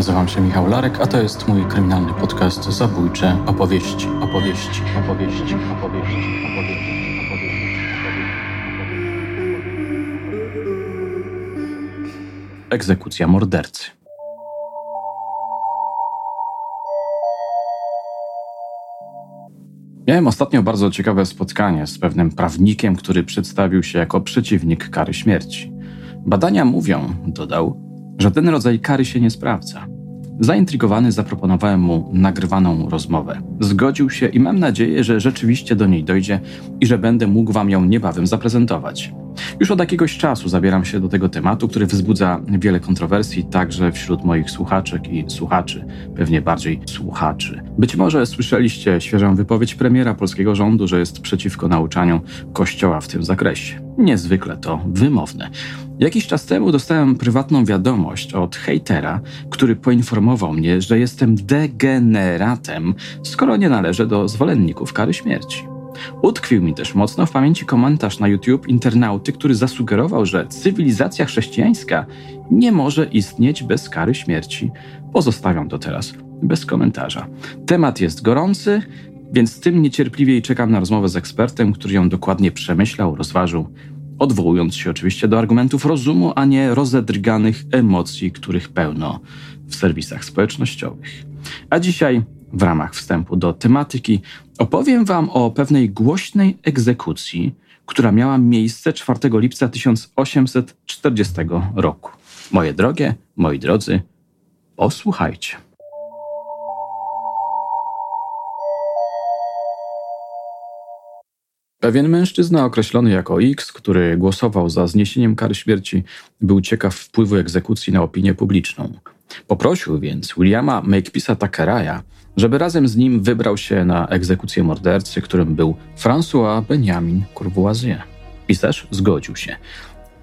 Nazywam się Michał Larek, a to jest mój kryminalny podcast Zabójcze opowieści, opowieści, opowieści, opowieści, opowieści. Egzekucja mordercy. Miałem ostatnio bardzo ciekawe spotkanie z pewnym prawnikiem, który przedstawił się jako przeciwnik kary śmierci. Badania mówią, dodał, że ten rodzaj kary się nie sprawdza. Zaintrygowany zaproponowałem mu nagrywaną rozmowę. Zgodził się i mam nadzieję, że rzeczywiście do niej dojdzie i że będę mógł Wam ją niebawem zaprezentować. Już od jakiegoś czasu zabieram się do tego tematu, który wzbudza wiele kontrowersji także wśród moich słuchaczek i słuchaczy, pewnie bardziej słuchaczy. Być może słyszeliście świeżą wypowiedź premiera polskiego rządu, że jest przeciwko nauczaniu Kościoła w tym zakresie. Niezwykle to wymowne. Jakiś czas temu dostałem prywatną wiadomość od hejtera, który poinformował mnie, że jestem degeneratem, skoro nie należę do zwolenników kary śmierci. Utkwił mi też mocno w pamięci komentarz na YouTube internauty, który zasugerował, że cywilizacja chrześcijańska nie może istnieć bez kary śmierci. Pozostawiam to teraz bez komentarza. Temat jest gorący, więc tym niecierpliwiej czekam na rozmowę z ekspertem, który ją dokładnie przemyślał, rozważył, odwołując się oczywiście do argumentów rozumu, a nie rozedrganych emocji, których pełno w serwisach społecznościowych. A dzisiaj w ramach wstępu do tematyki opowiem Wam o pewnej głośnej egzekucji, która miała miejsce 4 lipca 1840 roku. Moje drogie, moi drodzy, posłuchajcie. Pewien mężczyzna określony jako X, który głosował za zniesieniem kary śmierci, był ciekaw wpływu egzekucji na opinię publiczną. Poprosił więc Williama Makepisa Takeraya, żeby razem z nim wybrał się na egzekucję mordercy, którym był François Benjamin Courvoisier. Pisarz zgodził się.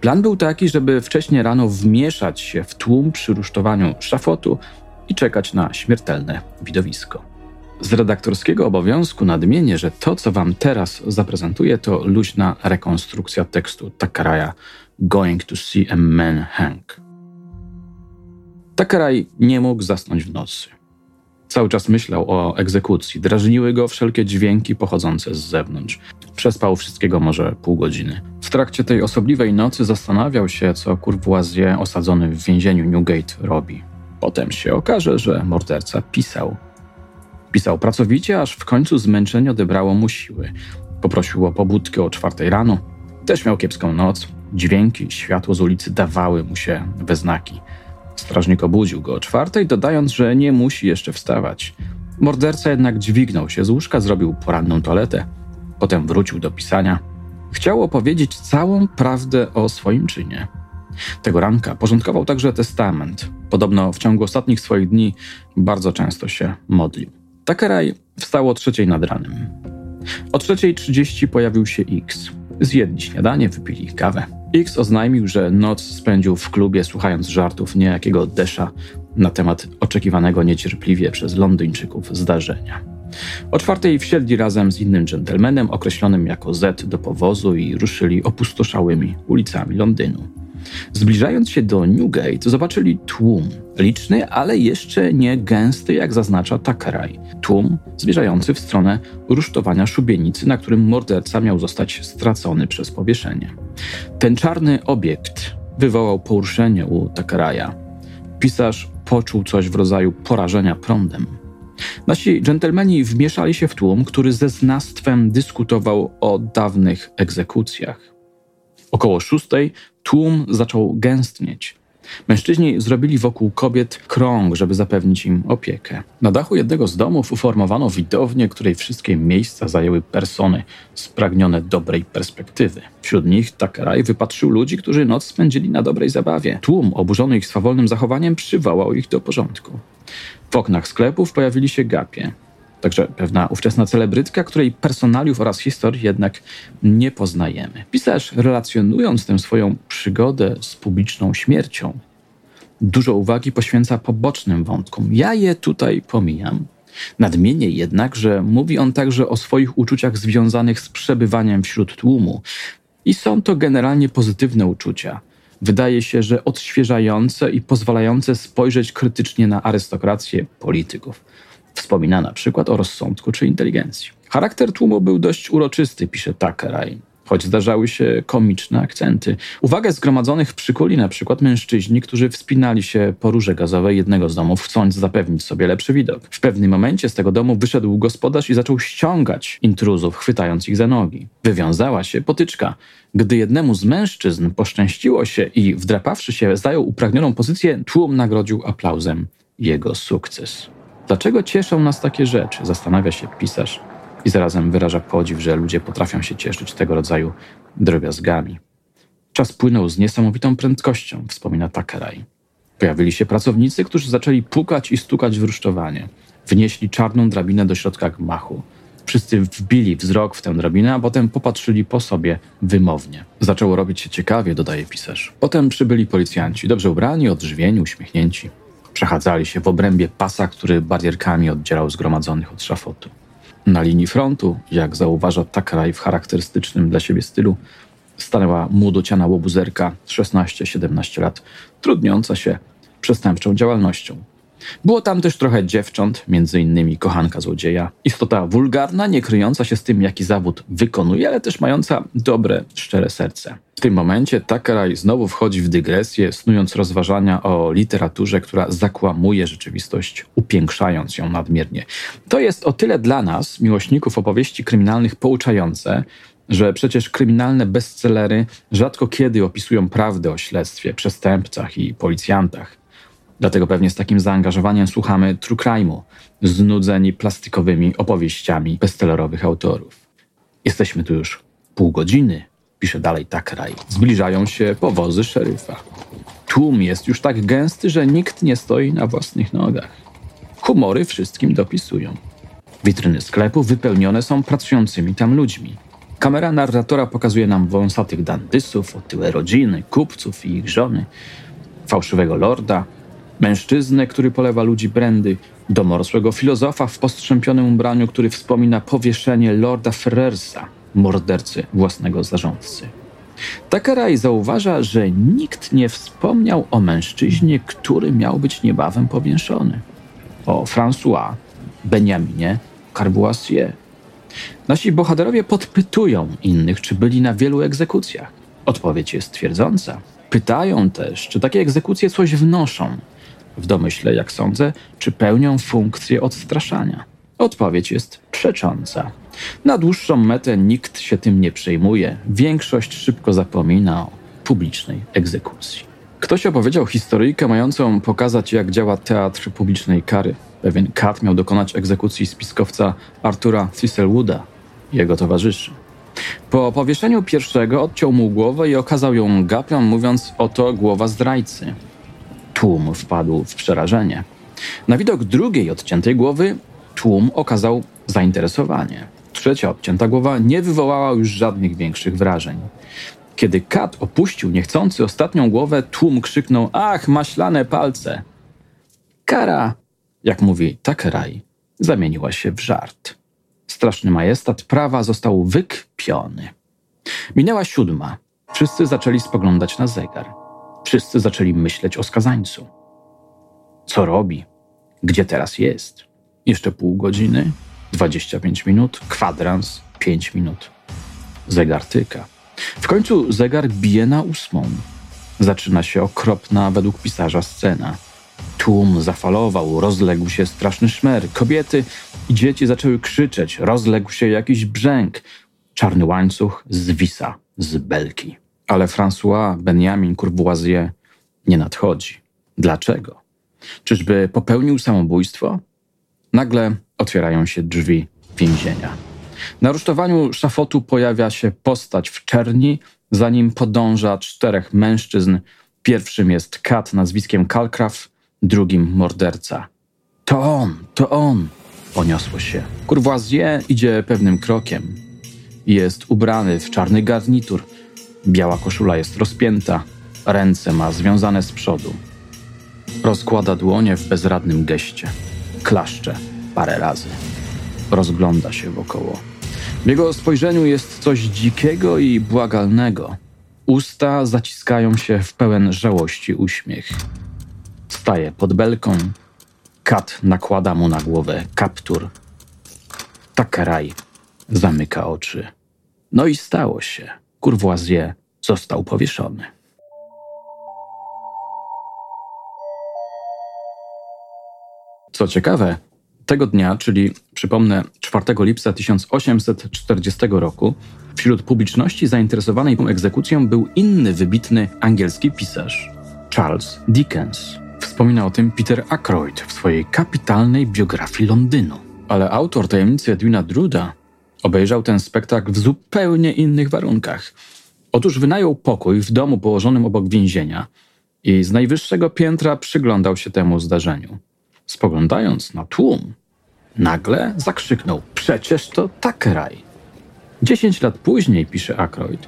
Plan był taki, żeby wcześniej rano wmieszać się w tłum przy rusztowaniu szafotu i czekać na śmiertelne widowisko. Z redaktorskiego obowiązku nadmienię, że to, co wam teraz zaprezentuję, to luźna rekonstrukcja tekstu Takaraya Going to see a man hang. Takaraj nie mógł zasnąć w nocy. Cały czas myślał o egzekucji. Drażniły go wszelkie dźwięki pochodzące z zewnątrz. Przespał wszystkiego może pół godziny. W trakcie tej osobliwej nocy zastanawiał się, co Courvoisier osadzony w więzieniu Newgate robi. Potem się okaże, że morderca pisał. Pisał pracowicie, aż w końcu zmęczenie odebrało mu siły. Poprosił o pobudkę o czwartej rano. Też miał kiepską noc. Dźwięki, światło z ulicy dawały mu się we znaki. Strażnik obudził go o czwartej, dodając, że nie musi jeszcze wstawać. Morderca jednak dźwignął się z łóżka, zrobił poranną toaletę. Potem wrócił do pisania. Chciał opowiedzieć całą prawdę o swoim czynie. Tego ranka porządkował także testament. Podobno w ciągu ostatnich swoich dni bardzo często się modlił. Takeraj wstał o trzeciej nad ranem. O trzeciej trzydzieści pojawił się X. Zjedli śniadanie, wypili kawę. X oznajmił, że noc spędził w klubie słuchając żartów niejakiego Desza na temat oczekiwanego niecierpliwie przez Londyńczyków zdarzenia. O czwartej wsiedli razem z innym dżentelmenem określonym jako Z do powozu i ruszyli opustoszałymi ulicami Londynu. Zbliżając się do Newgate, zobaczyli tłum, liczny, ale jeszcze nie gęsty, jak zaznacza Takeraj. Tłum zmierzający w stronę rusztowania szubienicy, na którym morderca miał zostać stracony przez powieszenie. Ten czarny obiekt wywołał poruszenie u Takeraja. Pisarz poczuł coś w rodzaju porażenia prądem. Nasi dżentelmeni wmieszali się w tłum, który ze znastwem dyskutował o dawnych egzekucjach. Około szóstej tłum zaczął gęstnieć. Mężczyźni zrobili wokół kobiet krąg, żeby zapewnić im opiekę. Na dachu jednego z domów uformowano widownię, której wszystkie miejsca zajęły persony spragnione dobrej perspektywy. Wśród nich Takeraj wypatrzył ludzi, którzy noc spędzili na dobrej zabawie. Tłum, oburzony ich swawolnym zachowaniem, przywołał ich do porządku. W oknach sklepów pojawili się gapie. Także pewna ówczesna celebrytka, której personaliów oraz historii jednak nie poznajemy. Pisarz, relacjonując tę swoją przygodę z publiczną śmiercią, dużo uwagi poświęca pobocznym wątkom. Ja je tutaj pomijam. Nadmienię jednak, że mówi on także o swoich uczuciach związanych z przebywaniem wśród tłumu. I są to generalnie pozytywne uczucia. wydaje się, że odświeżające i pozwalające spojrzeć krytycznie na arystokrację polityków. Wspomina na przykład o rozsądku czy inteligencji. Charakter tłumu był dość uroczysty, pisze Takeraj choć zdarzały się komiczne akcenty. Uwagę zgromadzonych przykuli na przykład mężczyźni, którzy wspinali się po rurze gazowej jednego z domów, chcąc zapewnić sobie lepszy widok. W pewnym momencie z tego domu wyszedł gospodarz i zaczął ściągać intruzów, chwytając ich za nogi. Wywiązała się potyczka. Gdy jednemu z mężczyzn poszczęściło się i wdrapawszy się zajął upragnioną pozycję, tłum nagrodził aplauzem jego sukces. Dlaczego cieszą nas takie rzeczy? Zastanawia się pisarz i zarazem wyraża podziw, że ludzie potrafią się cieszyć tego rodzaju drobiazgami. Czas płynął z niesamowitą prędkością, wspomina Takeraj. Pojawili się pracownicy, którzy zaczęli pukać i stukać w rusztowanie. Wnieśli czarną drabinę do środka gmachu. Wszyscy wbili wzrok w tę drabinę, a potem popatrzyli po sobie wymownie. Zaczęło robić się ciekawie, dodaje pisarz. Potem przybyli policjanci, dobrze ubrani, odżywieni, uśmiechnięci. Przechadzali się w obrębie pasa, który barierkami oddzielał zgromadzonych od szafotu. Na linii frontu, jak zauważa Takraj w charakterystycznym dla siebie stylu, stanęła młodociana łobuzerka 16-17 lat, trudniąca się przestępczą działalnością. Było tam też trochę dziewcząt, między innymi kochanka złodzieja. Istota wulgarna, nie kryjąca się z tym, jaki zawód wykonuje, ale też mająca dobre, szczere serce. W tym momencie Takeraj znowu wchodzi w dygresję, snując rozważania o literaturze, która zakłamuje rzeczywistość, upiększając ją nadmiernie. To jest o tyle dla nas, miłośników opowieści kryminalnych, pouczające, że przecież kryminalne bestsellery rzadko kiedy opisują prawdę o śledztwie, przestępcach i policjantach. Dlatego pewnie z takim zaangażowaniem słuchamy true crime'u, znudzeni plastikowymi opowieściami bestsellerowych autorów. Jesteśmy tu już pół godziny, pisze dalej Takraj. Zbliżają się powozy szeryfa. Tłum jest już tak gęsty, że nikt nie stoi na własnych nogach. Humory wszystkim dopisują. Witryny sklepu wypełnione są pracującymi tam ludźmi. Kamera narratora pokazuje nam wąsatych dandysów, otyłe rodziny, kupców i ich żony, fałszywego lorda, Mężczyznę, który polewa ludzi brandy, domorosłego filozofa w postrzępionym ubraniu, który wspomina powieszenie Lorda Ferrersa, mordercy własnego zarządcy. Takaraj zauważa, że nikt nie wspomniał o mężczyźnie, który miał być niebawem powięszony. O François, Benjaminie, Carboisier. Nasi bohaterowie podpytują innych, czy byli na wielu egzekucjach. Odpowiedź jest twierdząca. Pytają też, czy takie egzekucje coś wnoszą, w domyśle, jak sądzę, czy pełnią funkcję odstraszania. Odpowiedź jest przecząca. Na dłuższą metę nikt się tym nie przejmuje. Większość szybko zapomina o publicznej egzekucji. Ktoś opowiedział historyjkę mającą pokazać, jak działa teatr publicznej kary. Pewien kat miał dokonać egzekucji spiskowca Artura Thistlewooda i jego towarzyszy. Po powieszeniu pierwszego odciął mu głowę i okazał ją gapią, mówiąc: Oto głowa zdrajcy. Tłum wpadł w przerażenie. Na widok drugiej odciętej głowy tłum okazał zainteresowanie. Trzecia odcięta głowa nie wywołała już żadnych większych wrażeń. Kiedy kat opuścił niechcący ostatnią głowę, tłum krzyknął: Ach, maślane palce! Kara, jak mówi Takeraj, zamieniła się w żart. Straszny majestat prawa został wykpiony. Minęła siódma. Wszyscy zaczęli spoglądać na zegar. Wszyscy zaczęli myśleć o skazańcu. Co robi? Gdzie teraz jest? Jeszcze pół godziny? 25 minut? Kwadrans? 5 minut. Zegar tyka. W końcu zegar bije na ósmą. Zaczyna się okropna według pisarza scena. Tłum zafalował, rozległ się straszny szmer. Kobiety i dzieci zaczęły krzyczeć, rozległ się jakiś brzęk. Czarny łańcuch zwisa z belki ale François Benjamin Courvoisier nie nadchodzi. Dlaczego? Czyżby popełnił samobójstwo? Nagle otwierają się drzwi więzienia. Na rusztowaniu szafotu pojawia się postać w czerni, za nim podąża czterech mężczyzn. Pierwszym jest kat nazwiskiem Calcraft, drugim morderca. To on, to on! Poniosło się. Courvoisier idzie pewnym krokiem. Jest ubrany w czarny garnitur – Biała koszula jest rozpięta, ręce ma związane z przodu. Rozkłada dłonie w bezradnym geście. Klaszcze parę razy. Rozgląda się wokoło. W jego spojrzeniu jest coś dzikiego i błagalnego. Usta zaciskają się w pełen żałości uśmiech. Staje pod belką. Kat nakłada mu na głowę kaptur. Takaraj zamyka oczy. No i stało się. Courvoisier został powieszony. Co ciekawe, tego dnia, czyli przypomnę 4 lipca 1840 roku, wśród publiczności zainteresowanej tą egzekucją był inny wybitny angielski pisarz Charles Dickens. Wspomina o tym Peter Ackroyd w swojej kapitalnej biografii Londynu. Ale autor tajemnicy Edwina Druda obejrzał ten spektakl w zupełnie innych warunkach. Otóż wynajął pokój w domu położonym obok więzienia i z najwyższego piętra przyglądał się temu zdarzeniu. Spoglądając na tłum, nagle zakrzyknął: Przecież to Takeraj! Dziesięć lat później, pisze Ackroyd,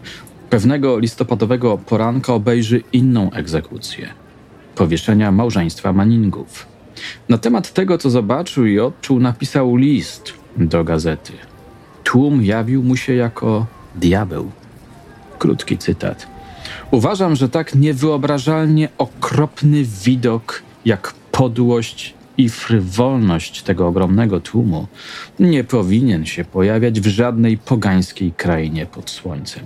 pewnego listopadowego poranka obejrzy inną egzekucję powieszenia małżeństwa Maningów. Na temat tego, co zobaczył i odczuł, napisał list do gazety. Tłum jawił mu się jako diabeł. Krótki cytat. Uważam, że tak niewyobrażalnie okropny widok jak podłość i frywolność tego ogromnego tłumu nie powinien się pojawiać w żadnej pogańskiej krainie pod słońcem.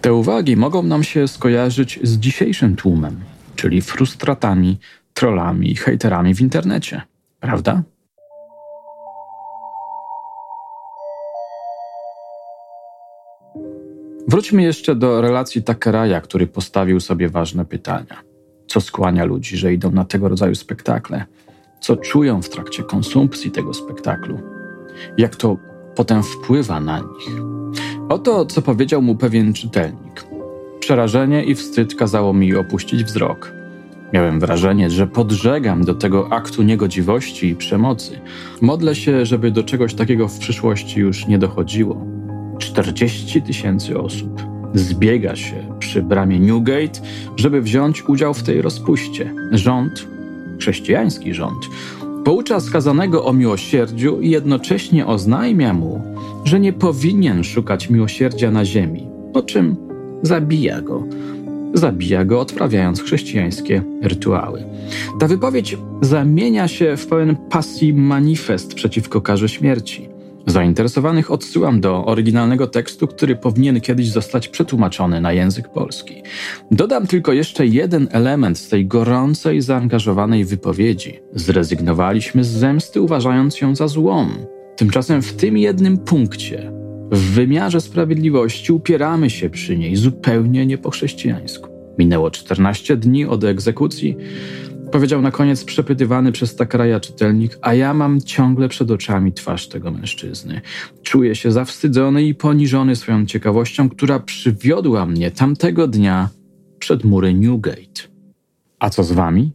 Te uwagi mogą nam się skojarzyć z dzisiejszym tłumem, czyli frustratami, trollami i hejterami w internecie, prawda? Wróćmy jeszcze do relacji Takeraja, który postawił sobie ważne pytania. Co skłania ludzi, że idą na tego rodzaju spektakle? Co czują w trakcie konsumpcji tego spektaklu? Jak to potem wpływa na nich? Oto, co powiedział mu pewien czytelnik. Przerażenie i wstyd kazało mi opuścić wzrok. Miałem wrażenie, że podżegam do tego aktu niegodziwości i przemocy. Modlę się, żeby do czegoś takiego w przyszłości już nie dochodziło. 40 tysięcy osób zbiega się przy bramie Newgate, żeby wziąć udział w tej rozpuście. Rząd, chrześcijański rząd, poucza skazanego o miłosierdziu i jednocześnie oznajmia mu, że nie powinien szukać miłosierdzia na ziemi, po czym zabija go. Zabija go, odprawiając chrześcijańskie rytuały. Ta wypowiedź zamienia się w pełen pasji manifest przeciwko karze śmierci. Zainteresowanych odsyłam do oryginalnego tekstu, który powinien kiedyś zostać przetłumaczony na język polski. Dodam tylko jeszcze jeden element z tej gorącej, zaangażowanej wypowiedzi. Zrezygnowaliśmy z zemsty, uważając ją za złą. Tymczasem w tym jednym punkcie, w wymiarze sprawiedliwości, upieramy się przy niej zupełnie nie po chrześcijańsku. Minęło 14 dni od egzekucji. Powiedział na koniec przepytywany przez Takraja czytelnik, a ja mam ciągle przed oczami twarz tego mężczyzny. Czuję się zawstydzony i poniżony swoją ciekawością, która przywiodła mnie tamtego dnia przed mury Newgate. A co z wami?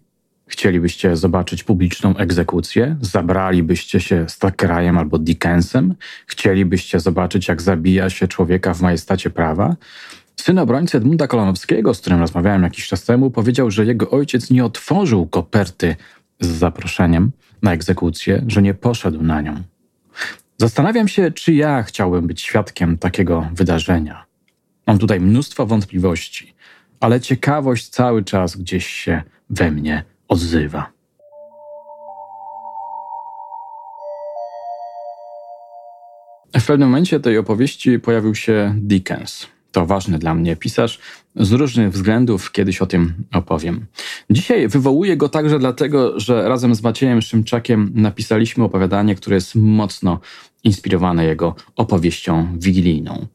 Chcielibyście zobaczyć publiczną egzekucję? Zabralibyście się z Takrajem albo Dickensem? Chcielibyście zobaczyć, jak zabija się człowieka w majestacie prawa? Syn obrońcy Edmunda Kolonowskiego, z którym rozmawiałem jakiś czas temu, powiedział, że jego ojciec nie otworzył koperty z zaproszeniem na egzekucję, że nie poszedł na nią. Zastanawiam się, czy ja chciałbym być świadkiem takiego wydarzenia. Mam tutaj mnóstwo wątpliwości, ale ciekawość cały czas gdzieś się we mnie odzywa. W pewnym momencie tej opowieści pojawił się Dickens to ważny dla mnie pisarz. Z różnych względów kiedyś o tym opowiem. Dzisiaj wywołuję go także dlatego, że razem z Maciejem Szymczakiem napisaliśmy opowiadanie, które jest mocno inspirowane jego opowieścią wigilijną.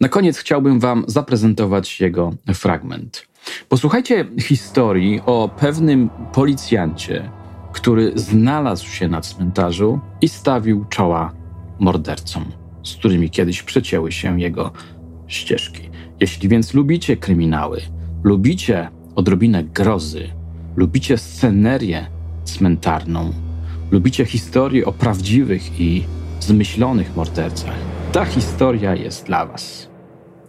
Na koniec chciałbym Wam zaprezentować jego fragment. Posłuchajcie historii o pewnym policjancie, który znalazł się na cmentarzu i stawił czoła mordercom, z którymi kiedyś przecięły się jego ścieżki. Jeśli więc lubicie kryminały, lubicie odrobinę grozy, lubicie scenerię cmentarną, lubicie historię o prawdziwych i zmyślonych mordercach, ta historia jest dla Was.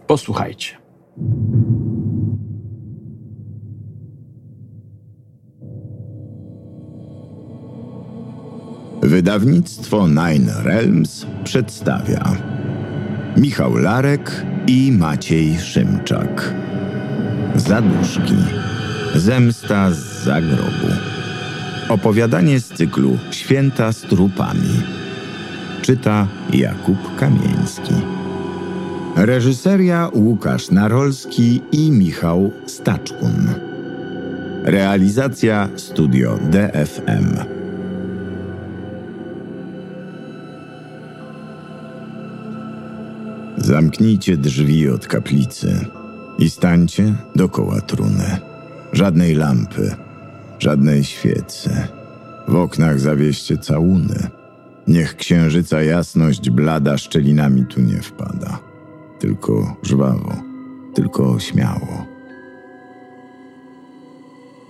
Posłuchajcie. Wydawnictwo Nine Realms przedstawia Michał Larek i Maciej Szymczak. Zaduszki. Zemsta z zagrobu. Opowiadanie z cyklu Święta z trupami. Czyta Jakub Kamieński. Reżyseria Łukasz Narolski i Michał Staczkun. Realizacja Studio DFM. Zamknijcie drzwi od kaplicy i stańcie dokoła truny. Żadnej lampy, żadnej świecy. W oknach zawieście całuny. Niech księżyca jasność blada szczelinami tu nie wpada. Tylko żwawo, tylko śmiało.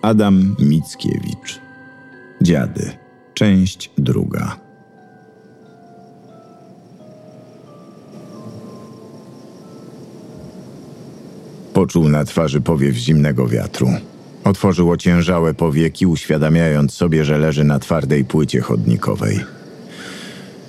Adam Mickiewicz Dziady Część druga Poczuł na twarzy powiew zimnego wiatru. Otworzył ociężałe powieki, uświadamiając sobie, że leży na twardej płycie chodnikowej.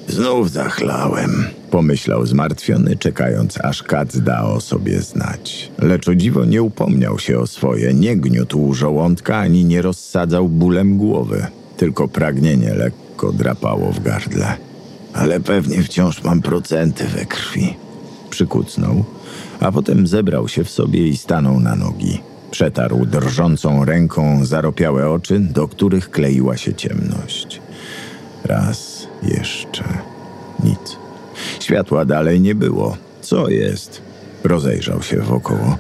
Znów zachlałem, pomyślał zmartwiony, czekając aż kac da o sobie znać. Lecz o dziwo nie upomniał się o swoje, nie gniótł żołądka ani nie rozsadzał bólem głowy, tylko pragnienie lekko drapało w gardle. Ale pewnie wciąż mam procenty we krwi. Przykucnął, a potem zebrał się w sobie i stanął na nogi. Przetarł drżącą ręką zaropiałe oczy, do których kleiła się ciemność. Raz jeszcze nic. Światła dalej nie było. Co jest? Rozejrzał się wokoło.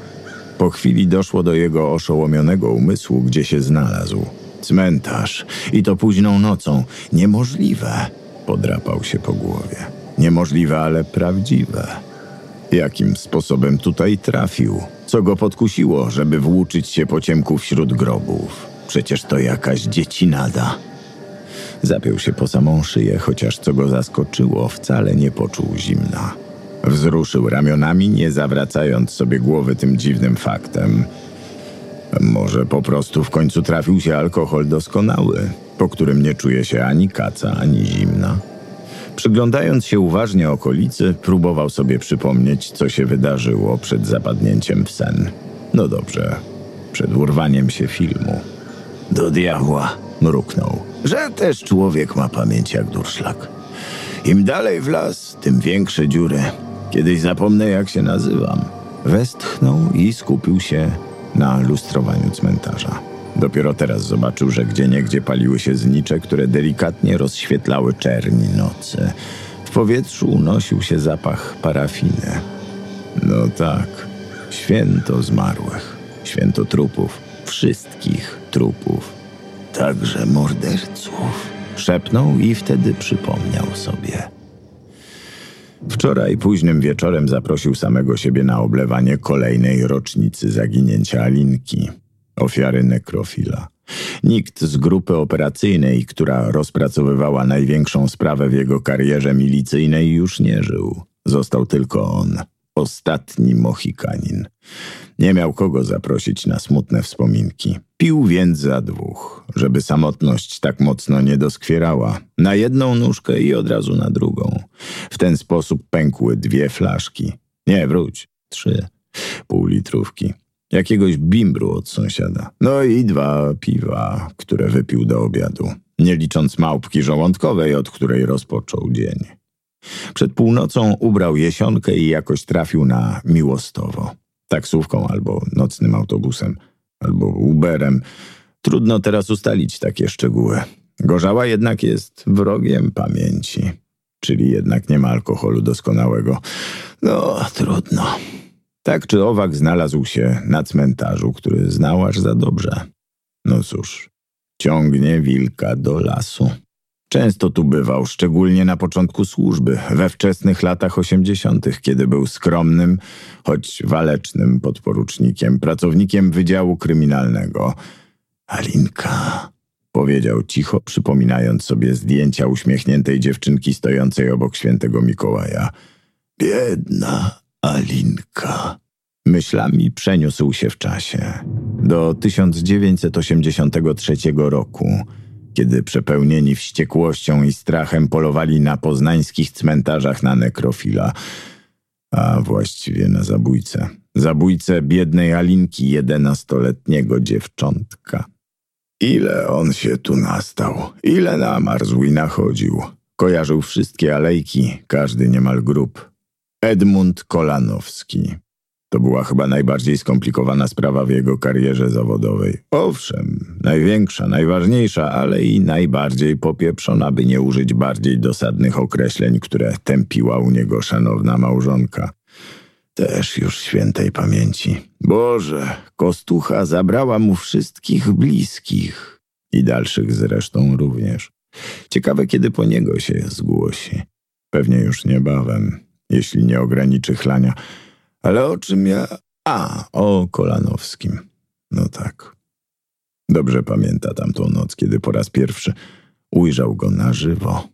Po chwili doszło do jego oszołomionego umysłu, gdzie się znalazł. Cmentarz. I to późną nocą. Niemożliwe. Podrapał się po głowie. Niemożliwe, ale prawdziwe. Jakim sposobem tutaj trafił? Co go podkusiło, żeby włóczyć się po ciemku wśród grobów? Przecież to jakaś dziecinada. Zapiął się po samą szyję, chociaż co go zaskoczyło, wcale nie poczuł zimna. Wzruszył ramionami, nie zawracając sobie głowy tym dziwnym faktem. Może po prostu w końcu trafił się alkohol doskonały, po którym nie czuje się ani kaca, ani zimna. Przyglądając się uważnie okolicy, próbował sobie przypomnieć, co się wydarzyło przed zapadnięciem w sen. No dobrze, przed urwaniem się filmu. Do diabła, mruknął, że też człowiek ma pamięć jak durszlak. Im dalej w las, tym większe dziury. Kiedyś zapomnę, jak się nazywam. Westchnął i skupił się na lustrowaniu cmentarza. Dopiero teraz zobaczył, że gdzieniegdzie paliły się znicze, które delikatnie rozświetlały czerni nocy. W powietrzu unosił się zapach parafiny. No tak, święto zmarłych, święto trupów, wszystkich trupów, także morderców. Szepnął i wtedy przypomniał sobie. Wczoraj późnym wieczorem zaprosił samego siebie na oblewanie kolejnej rocznicy zaginięcia Alinki ofiary nekrofila. Nikt z grupy operacyjnej, która rozpracowywała największą sprawę w jego karierze milicyjnej, już nie żył. Został tylko on, ostatni Mohikanin. Nie miał kogo zaprosić na smutne wspominki. Pił więc za dwóch, żeby samotność tak mocno nie doskwierała. Na jedną nóżkę i od razu na drugą. W ten sposób pękły dwie flaszki. Nie, wróć, trzy. Półlitrówki jakiegoś bimbru od sąsiada. No i dwa piwa, które wypił do obiadu, nie licząc małpki żołądkowej, od której rozpoczął dzień. Przed północą ubrał jesionkę i jakoś trafił na Miłostowo. Taksówką albo nocnym autobusem, albo Uberem. Trudno teraz ustalić takie szczegóły. Gorzała jednak jest wrogiem pamięci. Czyli jednak nie ma alkoholu doskonałego. No, trudno. Tak czy owak znalazł się na cmentarzu, który znał aż za dobrze. No cóż, ciągnie wilka do lasu. Często tu bywał, szczególnie na początku służby, we wczesnych latach osiemdziesiątych, kiedy był skromnym, choć walecznym podporucznikiem, pracownikiem Wydziału Kryminalnego. Alinka, powiedział cicho, przypominając sobie zdjęcia uśmiechniętej dziewczynki stojącej obok świętego Mikołaja. Biedna Alinka. Myślami przeniósł się w czasie do 1983 roku, kiedy przepełnieni wściekłością i strachem polowali na poznańskich cmentarzach na nekrofila, a właściwie na zabójcę. Zabójcę biednej Alinki, jedenastoletniego dziewczątka. Ile on się tu nastał, ile namarzł i nachodził. Kojarzył wszystkie alejki, każdy niemal grób. Edmund Kolanowski. To była chyba najbardziej skomplikowana sprawa w jego karierze zawodowej. Owszem, największa, najważniejsza, ale i najbardziej popieprzona, by nie użyć bardziej dosadnych określeń, które tępiła u niego szanowna małżonka. Też już świętej pamięci. Boże, kostucha zabrała mu wszystkich bliskich i dalszych zresztą również. Ciekawe, kiedy po niego się zgłosi. Pewnie już niebawem, jeśli nie ograniczy chlania. Ale o czym ja... A, o Kolanowskim. No tak. Dobrze pamięta tamtą noc, kiedy po raz pierwszy ujrzał go na żywo.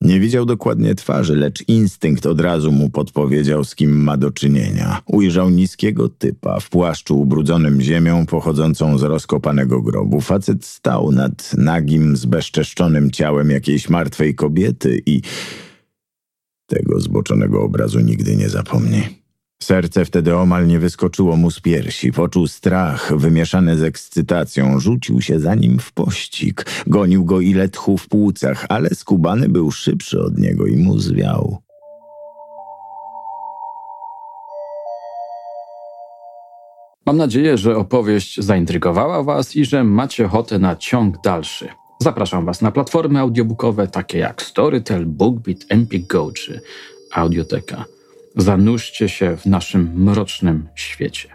Nie widział dokładnie twarzy, lecz instynkt od razu mu podpowiedział, z kim ma do czynienia. Ujrzał niskiego typa w płaszczu ubrudzonym ziemią pochodzącą z rozkopanego grobu. Facet stał nad nagim, zbezczeszczonym ciałem jakiejś martwej kobiety i tego zboczonego obrazu nigdy nie zapomni. Serce wtedy omal nie wyskoczyło mu z piersi. Poczuł strach, wymieszany z ekscytacją. Rzucił się za nim w pościg. Gonił go ile tchu w płucach, ale skubany był szybszy od niego i mu zwiał. Mam nadzieję, że opowieść zaintrygowała Was i że macie ochotę na ciąg dalszy. Zapraszam Was na platformy audiobookowe takie jak Storytel, BookBeat, Empik Go czy Audioteka. Zanurzcie się w naszym mrocznym świecie.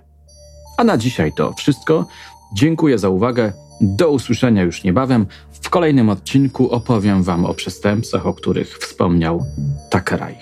A na dzisiaj to wszystko. Dziękuję za uwagę. Do usłyszenia już niebawem. W kolejnym odcinku opowiem Wam o przestępcach, o których wspomniał Takaraj.